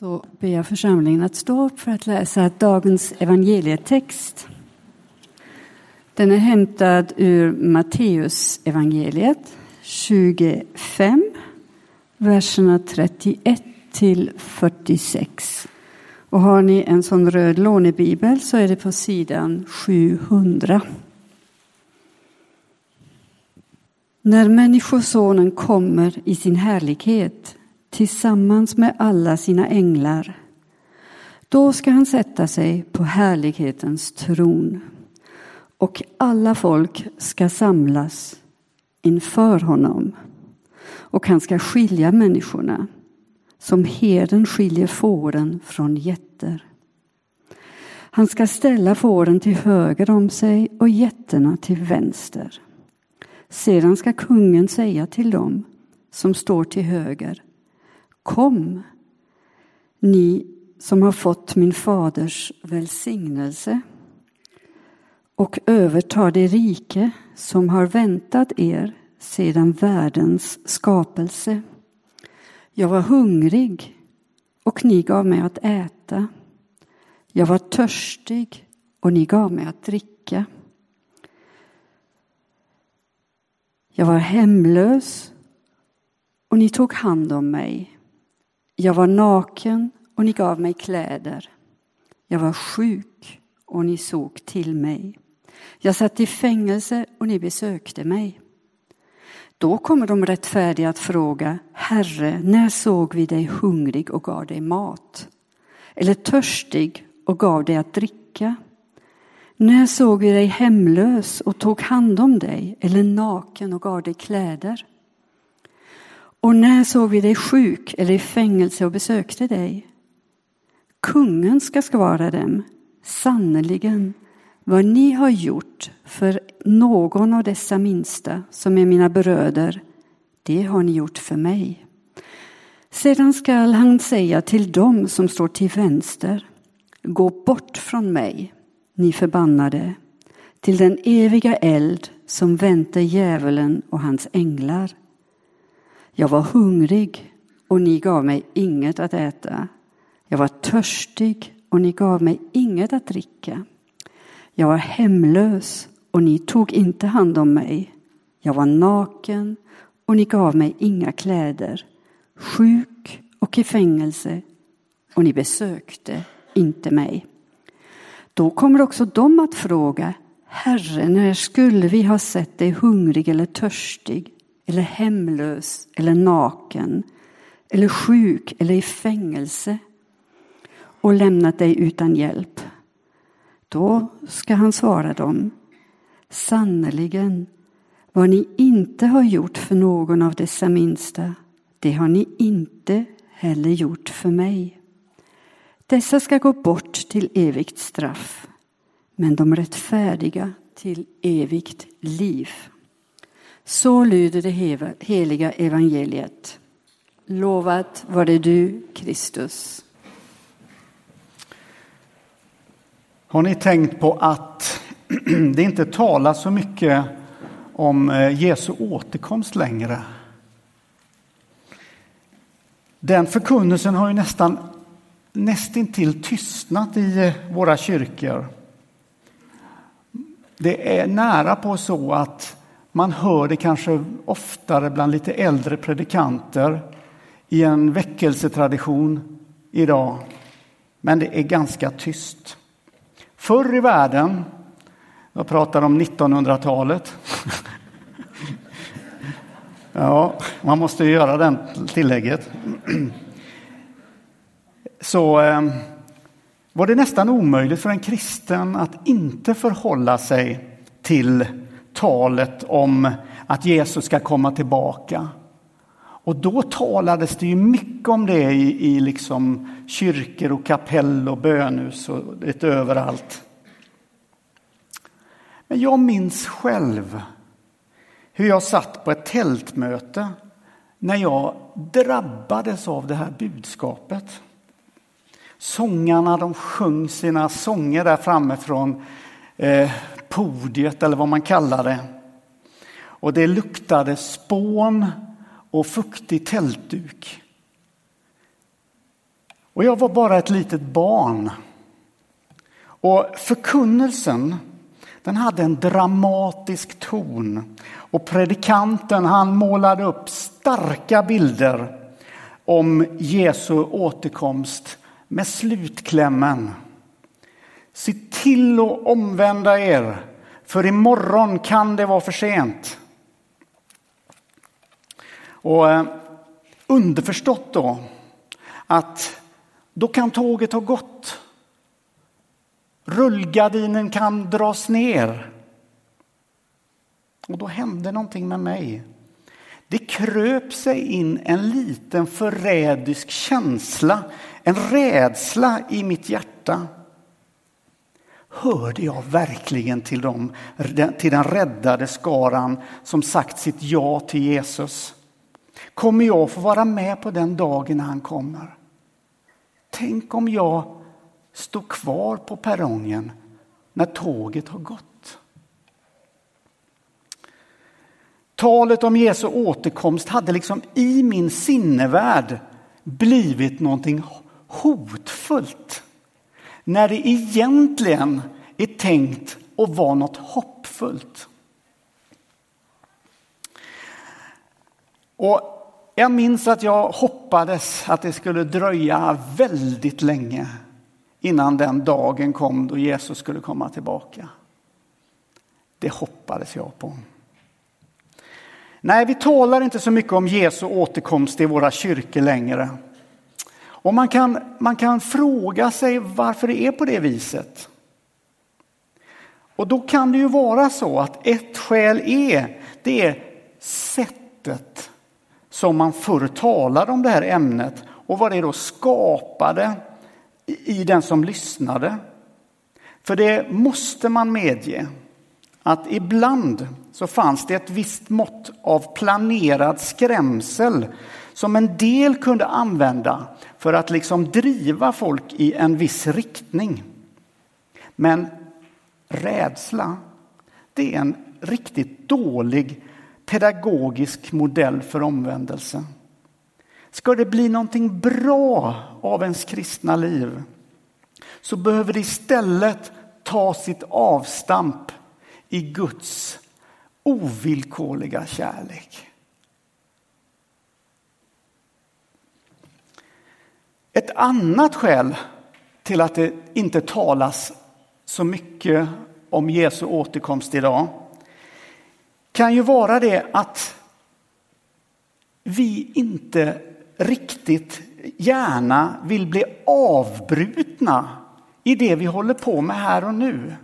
Så ber jag församlingen att stå upp för att läsa dagens evangelietext. Den är hämtad ur Matteus evangeliet 25, verserna 31 till 46. Och har ni en sån röd lånebibel så är det på sidan 700. När Människosonen kommer i sin härlighet tillsammans med alla sina änglar. Då ska han sätta sig på härlighetens tron och alla folk ska samlas inför honom och han ska skilja människorna som herden skiljer fåren från getter. Han ska ställa fåren till höger om sig och getterna till vänster. Sedan ska kungen säga till dem som står till höger Kom, ni som har fått min faders välsignelse och överta det rike som har väntat er sedan världens skapelse. Jag var hungrig och ni gav mig att äta. Jag var törstig och ni gav mig att dricka. Jag var hemlös och ni tog hand om mig. Jag var naken och ni gav mig kläder. Jag var sjuk och ni såg till mig. Jag satt i fängelse och ni besökte mig. Då kommer de rättfärdiga att fråga, Herre, när såg vi dig hungrig och gav dig mat? Eller törstig och gav dig att dricka? När såg vi dig hemlös och tog hand om dig eller naken och gav dig kläder? Och när såg vi dig sjuk eller i fängelse och besökte dig? Kungen ska svara dem, sannerligen, vad ni har gjort för någon av dessa minsta som är mina bröder, det har ni gjort för mig. Sedan skall han säga till dem som står till vänster, gå bort från mig, ni förbannade, till den eviga eld som väntar djävulen och hans änglar. Jag var hungrig och ni gav mig inget att äta. Jag var törstig och ni gav mig inget att dricka. Jag var hemlös och ni tog inte hand om mig. Jag var naken och ni gav mig inga kläder. Sjuk och i fängelse och ni besökte inte mig. Då kommer också de att fråga Herre, när skulle vi ha sett dig hungrig eller törstig eller hemlös eller naken eller sjuk eller i fängelse och lämnat dig utan hjälp. Då ska han svara dem. Sannerligen, vad ni inte har gjort för någon av dessa minsta, det har ni inte heller gjort för mig. Dessa ska gå bort till evigt straff, men de rättfärdiga till evigt liv. Så lyder det heliga evangeliet. Lovat var det du, Kristus. Har ni tänkt på att det inte talas så mycket om eh, Jesu återkomst längre? Den förkunnelsen har ju nästan nästintill tystnat i eh, våra kyrkor. Det är nära på så att man hör det kanske oftare bland lite äldre predikanter i en väckelsetradition idag. Men det är ganska tyst. Förr i världen, jag pratar om 1900-talet. ja, man måste göra den tillägget. Så eh, var det nästan omöjligt för en kristen att inte förhålla sig till talet om att Jesus ska komma tillbaka. Och då talades det ju mycket om det i, i liksom kyrkor och kapell och bönhus och lite överallt. Men jag minns själv hur jag satt på ett tältmöte när jag drabbades av det här budskapet. Sångarna de sjöng sina sånger där framme från eh, podiet eller vad man kallar det. Och det luktade spån och fuktig tältduk. Och jag var bara ett litet barn. Och förkunnelsen, den hade en dramatisk ton. Och predikanten, han målade upp starka bilder om Jesu återkomst med slutklämmen. Se till att omvända er, för imorgon kan det vara för sent. Och eh, underförstått då att då kan tåget ha gått. Rullgardinen kan dras ner. Och då hände någonting med mig. Det kröp sig in en liten förrädisk känsla, en rädsla i mitt hjärta. Hörde jag verkligen till, dem, till den räddade skaran som sagt sitt ja till Jesus? Kommer jag få vara med på den dagen när han kommer? Tänk om jag står kvar på perrongen när tåget har gått. Talet om Jesu återkomst hade liksom i min sinnevärld blivit någonting hotfullt. När det egentligen är tänkt att vara något hoppfullt. Och jag minns att jag hoppades att det skulle dröja väldigt länge innan den dagen kom då Jesus skulle komma tillbaka. Det hoppades jag på. Nej, vi talar inte så mycket om Jesu återkomst i våra kyrkor längre. Och man kan, man kan fråga sig varför det är på det viset. Och då kan det ju vara så att ett skäl är det är sättet som man förr talade om det här ämnet och vad det då skapade i den som lyssnade. För det måste man medge att ibland så fanns det ett visst mått av planerad skrämsel som en del kunde använda för att liksom driva folk i en viss riktning. Men rädsla, det är en riktigt dålig pedagogisk modell för omvändelse. Ska det bli någonting bra av ens kristna liv så behöver det istället ta sitt avstamp i Guds ovillkorliga kärlek. Ett annat skäl till att det inte talas så mycket om Jesu återkomst idag kan ju vara det att vi inte riktigt gärna vill bli avbrutna i det vi håller på med här och nu.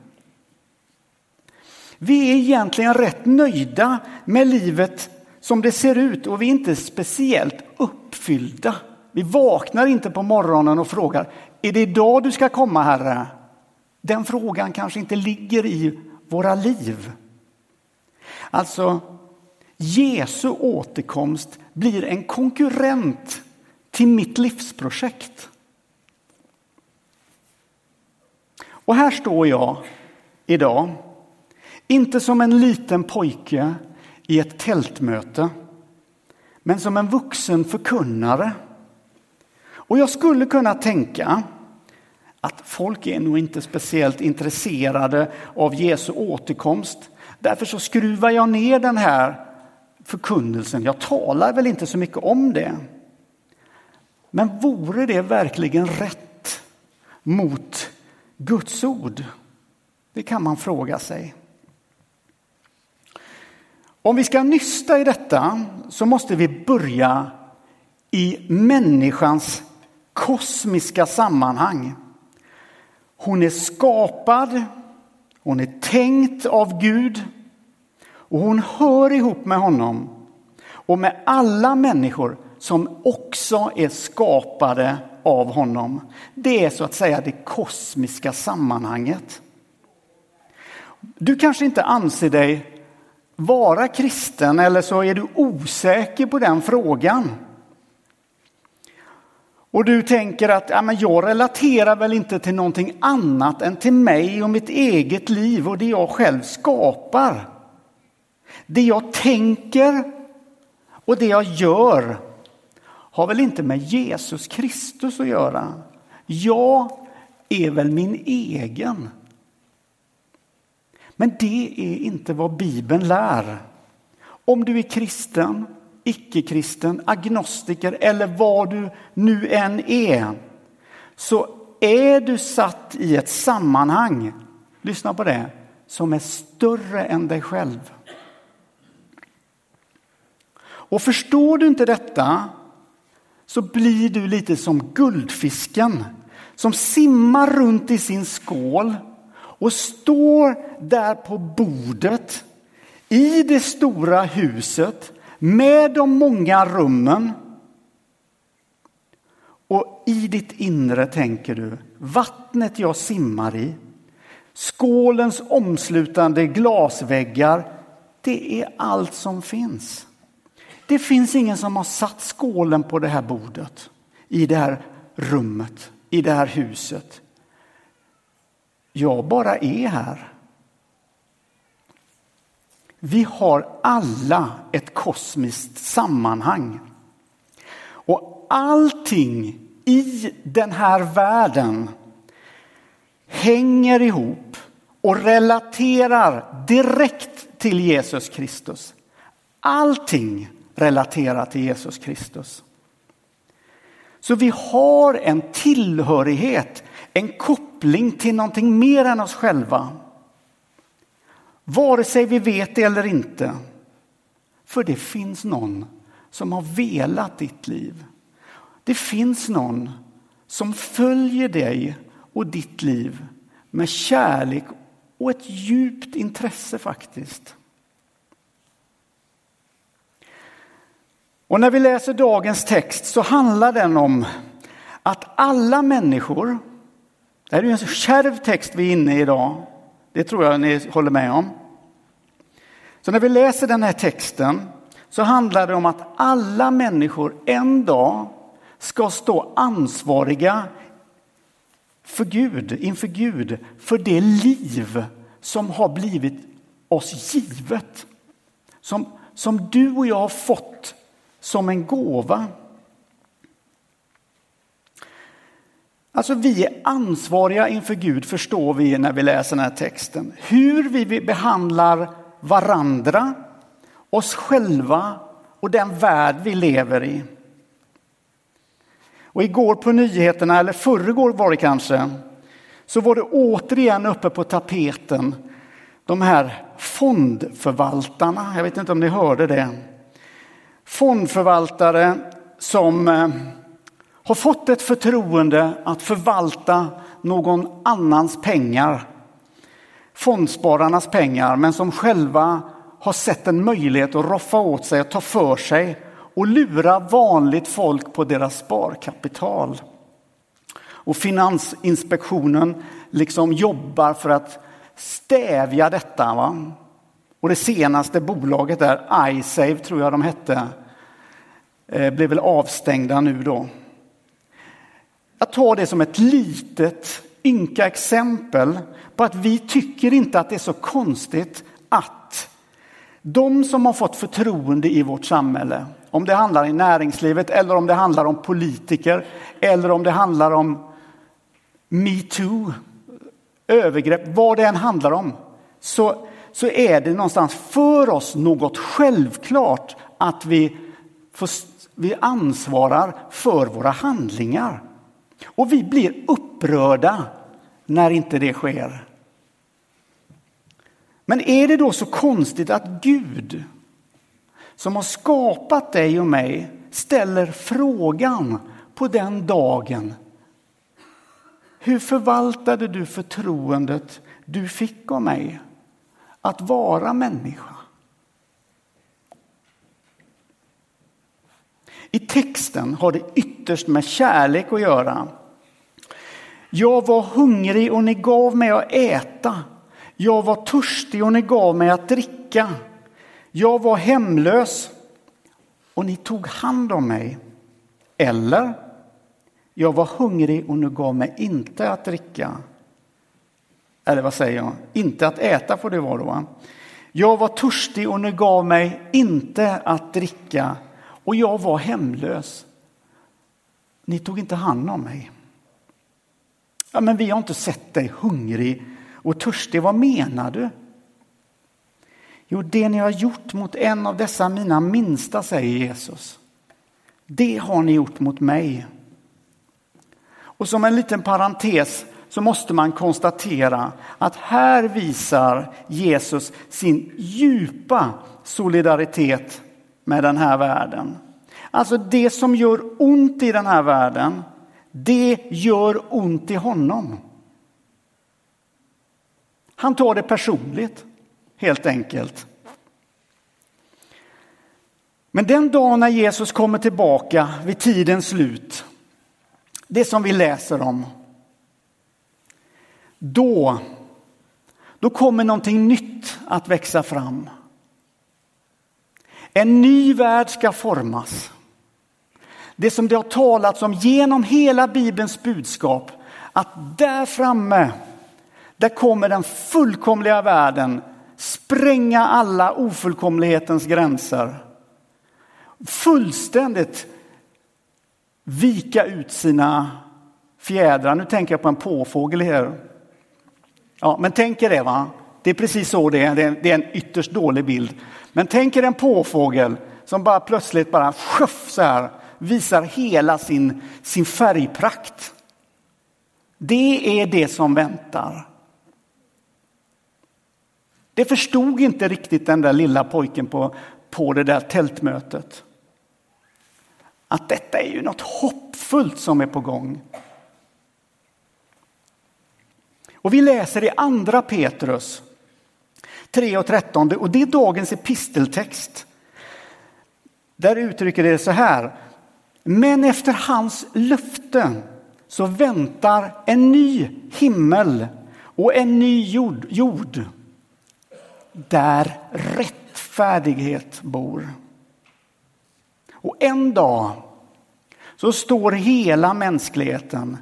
Vi är egentligen rätt nöjda med livet som det ser ut och vi är inte speciellt uppfyllda. Vi vaknar inte på morgonen och frågar, är det idag du ska komma Herre? Den frågan kanske inte ligger i våra liv. Alltså, Jesu återkomst blir en konkurrent till mitt livsprojekt. Och här står jag idag, inte som en liten pojke i ett tältmöte, men som en vuxen förkunnare. Och jag skulle kunna tänka att folk är nog inte speciellt intresserade av Jesu återkomst. Därför så skruvar jag ner den här förkunnelsen. Jag talar väl inte så mycket om det. Men vore det verkligen rätt mot Guds ord? Det kan man fråga sig. Om vi ska nysta i detta så måste vi börja i människans kosmiska sammanhang. Hon är skapad, hon är tänkt av Gud och hon hör ihop med honom och med alla människor som också är skapade av honom. Det är så att säga det kosmiska sammanhanget. Du kanske inte anser dig vara kristen eller så är du osäker på den frågan. Och du tänker att ja, men jag relaterar väl inte till någonting annat än till mig och mitt eget liv och det jag själv skapar. Det jag tänker och det jag gör har väl inte med Jesus Kristus att göra. Jag är väl min egen. Men det är inte vad Bibeln lär. Om du är kristen, icke-kristen, agnostiker eller vad du nu än är, så är du satt i ett sammanhang, lyssna på det, som är större än dig själv. Och förstår du inte detta så blir du lite som guldfisken som simmar runt i sin skål och står där på bordet i det stora huset med de många rummen. Och i ditt inre tänker du, vattnet jag simmar i, skålens omslutande glasväggar, det är allt som finns. Det finns ingen som har satt skålen på det här bordet, i det här rummet, i det här huset. Jag bara är här. Vi har alla ett kosmiskt sammanhang. Och allting i den här världen hänger ihop och relaterar direkt till Jesus Kristus. Allting relaterar till Jesus Kristus. Så vi har en tillhörighet, en koppling till någonting mer än oss själva. Vare sig vi vet det eller inte. För det finns någon som har velat ditt liv. Det finns någon som följer dig och ditt liv med kärlek och ett djupt intresse faktiskt. Och när vi läser dagens text så handlar den om att alla människor, det här är en kärv text vi är inne i idag, det tror jag ni håller med om. Så när vi läser den här texten så handlar det om att alla människor en dag ska stå ansvariga för Gud, inför Gud, för det liv som har blivit oss givet. Som, som du och jag har fått som en gåva. Alltså vi är ansvariga inför Gud förstår vi när vi läser den här texten. Hur vi behandlar varandra, oss själva och den värld vi lever i. Och igår på nyheterna, eller förrgår var det kanske, så var det återigen uppe på tapeten de här fondförvaltarna. Jag vet inte om ni hörde det. Fondförvaltare som eh, har fått ett förtroende att förvalta någon annans pengar. Fondspararnas pengar, men som själva har sett en möjlighet att roffa åt sig och ta för sig och lura vanligt folk på deras sparkapital. Och Finansinspektionen liksom jobbar för att stävja detta. Va? Och det senaste bolaget där, iSave tror jag de hette, eh, blev väl avstängda nu då. Ta det som ett litet ynka exempel på att vi tycker inte att det är så konstigt att de som har fått förtroende i vårt samhälle, om det handlar i näringslivet eller om det handlar om politiker eller om det handlar om metoo, övergrepp, vad det än handlar om, så, så är det någonstans för oss något självklart att vi, får, vi ansvarar för våra handlingar. Och vi blir upprörda när inte det sker. Men är det då så konstigt att Gud som har skapat dig och mig ställer frågan på den dagen. Hur förvaltade du förtroendet du fick av mig att vara människa? I texten har det ytterst med kärlek att göra. Jag var hungrig och ni gav mig att äta. Jag var törstig och ni gav mig att dricka. Jag var hemlös och ni tog hand om mig. Eller, jag var hungrig och ni gav mig inte att dricka. Eller vad säger jag? Inte att äta får det vara då. Jag var törstig och ni gav mig inte att dricka och jag var hemlös ni tog inte hand om mig. Ja, men vi har inte sett dig hungrig och törstig. Vad menar du? Jo, det ni har gjort mot en av dessa mina minsta, säger Jesus. Det har ni gjort mot mig. Och som en liten parentes så måste man konstatera att här visar Jesus sin djupa solidaritet med den här världen. Alltså det som gör ont i den här världen, det gör ont i honom. Han tar det personligt, helt enkelt. Men den dag när Jesus kommer tillbaka vid tidens slut, det som vi läser om, då, då kommer någonting nytt att växa fram. En ny värld ska formas. Det som det har talats om genom hela Bibelns budskap, att där framme, där kommer den fullkomliga världen spränga alla ofullkomlighetens gränser. Fullständigt vika ut sina fjädrar. Nu tänker jag på en påfågel här. Ja, men tänk er det, va? Det är precis så det är. Det är en ytterst dålig bild. Men tänk er en påfågel som bara plötsligt bara sjuff, så här visar hela sin, sin färgprakt. Det är det som väntar. Det förstod inte riktigt den där lilla pojken på, på det där tältmötet. Att detta är ju något hoppfullt som är på gång. Och vi läser i andra Petrus 3 och 13 och det är dagens episteltext. Där uttrycker det så här. Men efter hans löfte så väntar en ny himmel och en ny jord, jord där rättfärdighet bor. Och en dag så står hela mänskligheten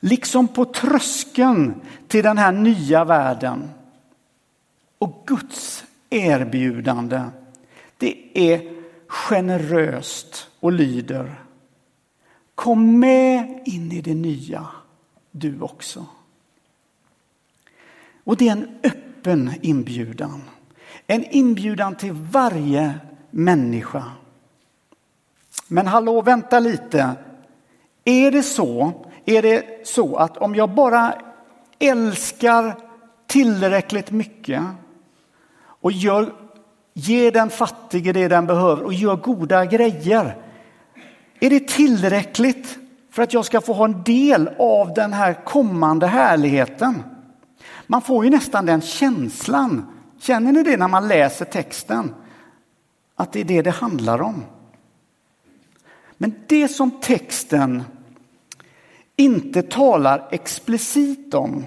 liksom på tröskeln till den här nya världen. Och Guds erbjudande, det är generöst och lyder. Kom med in i det nya, du också. Och det är en öppen inbjudan. En inbjudan till varje människa. Men hallå, vänta lite. Är det så, är det så att om jag bara älskar tillräckligt mycket och gör, ger den fattige det den behöver och gör goda grejer. Är det tillräckligt för att jag ska få ha en del av den här kommande härligheten? Man får ju nästan den känslan. Känner ni det när man läser texten? Att det är det det handlar om. Men det som texten inte talar explicit om,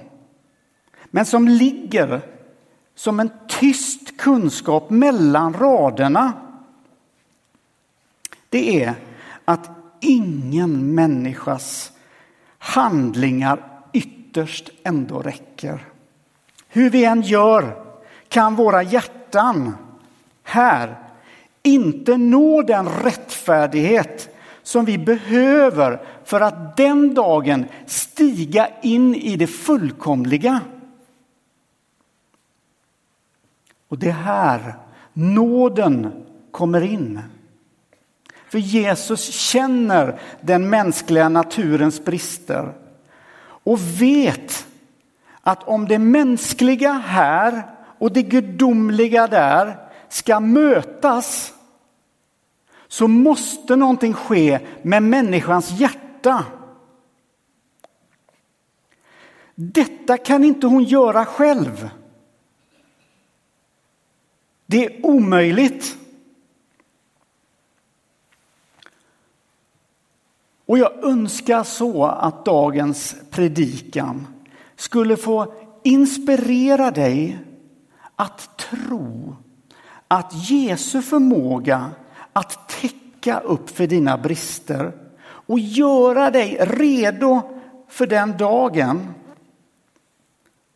men som ligger som en tyst kunskap mellan raderna. Det är att ingen människas handlingar ytterst ändå räcker. Hur vi än gör kan våra hjärtan här inte nå den rättfärdighet som vi behöver för att den dagen stiga in i det fullkomliga. Och det är här nåden kommer in. För Jesus känner den mänskliga naturens brister och vet att om det mänskliga här och det gudomliga där ska mötas så måste någonting ske med människans hjärta. Detta kan inte hon göra själv. Det är omöjligt. Och jag önskar så att dagens predikan skulle få inspirera dig att tro att Jesu förmåga att täcka upp för dina brister och göra dig redo för den dagen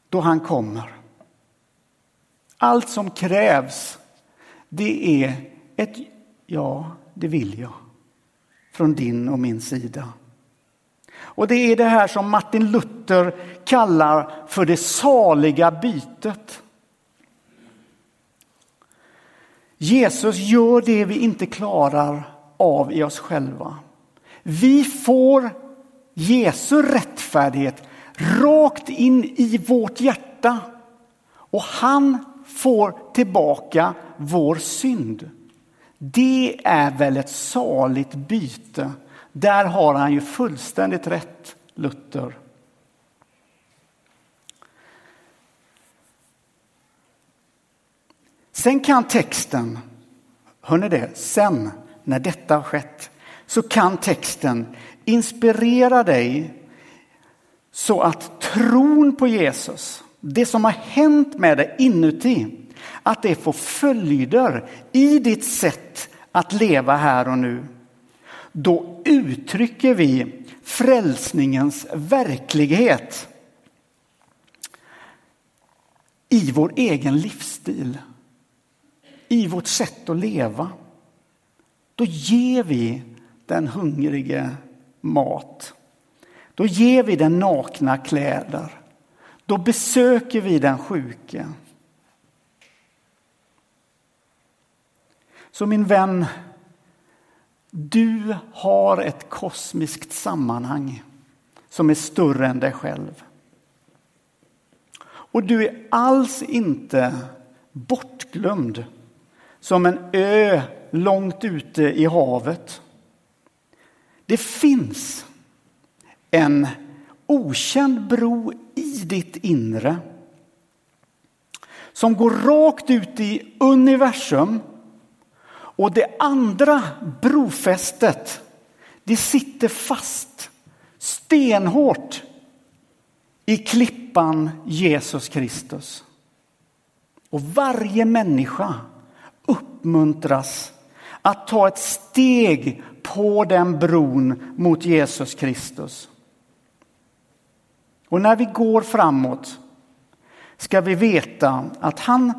då han kommer. Allt som krävs, det är ett ja, det vill jag från din och min sida. Och det är det här som Martin Luther kallar för det saliga bytet. Jesus gör det vi inte klarar av i oss själva. Vi får Jesu rättfärdighet rakt in i vårt hjärta och han får tillbaka vår synd. Det är väl ett saligt byte. Där har han ju fullständigt rätt, Luther. Sen kan texten, hör ni det, sen när detta har skett, så kan texten inspirera dig så att tron på Jesus, det som har hänt med dig inuti, att det får följder i ditt sätt att leva här och nu. Då uttrycker vi frälsningens verklighet i vår egen livsstil, i vårt sätt att leva. Då ger vi den hungrige mat. Då ger vi den nakna kläder. Då besöker vi den sjuke. Så min vän, du har ett kosmiskt sammanhang som är större än dig själv. Och du är alls inte bortglömd som en ö långt ute i havet. Det finns en okänd bro i ditt inre som går rakt ut i universum och det andra brofästet det sitter fast stenhårt i klippan Jesus Kristus. Och varje människa uppmuntras att ta ett steg på den bron mot Jesus Kristus. Och när vi går framåt ska vi veta att han,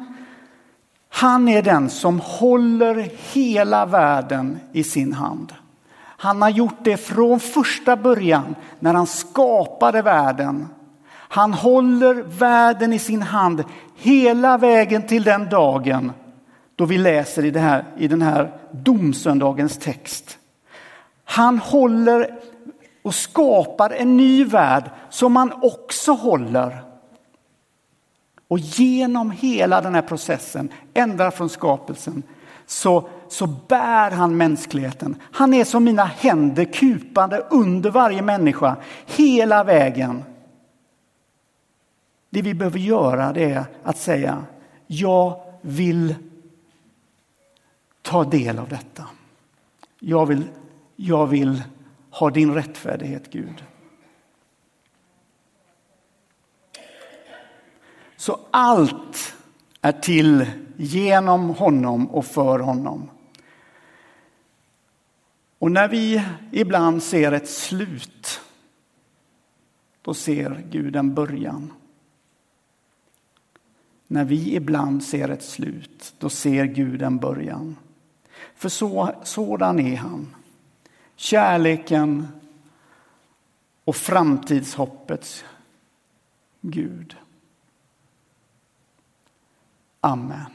han är den som håller hela världen i sin hand. Han har gjort det från första början när han skapade världen. Han håller världen i sin hand hela vägen till den dagen då vi läser i, det här, i den här domsöndagens text. Han håller och skapar en ny värld som han också håller. Och genom hela den här processen, ända från skapelsen, så, så bär han mänskligheten. Han är som mina händer kupande under varje människa hela vägen. Det vi behöver göra det är att säga, jag vill ta del av detta. Jag vill, jag vill har din rättfärdighet, Gud. Så allt är till genom honom och för honom. Och när vi ibland ser ett slut, då ser Gud en början. När vi ibland ser ett slut, då ser Gud en början. För så, sådan är han. Kärleken och framtidshoppets Gud. Amen.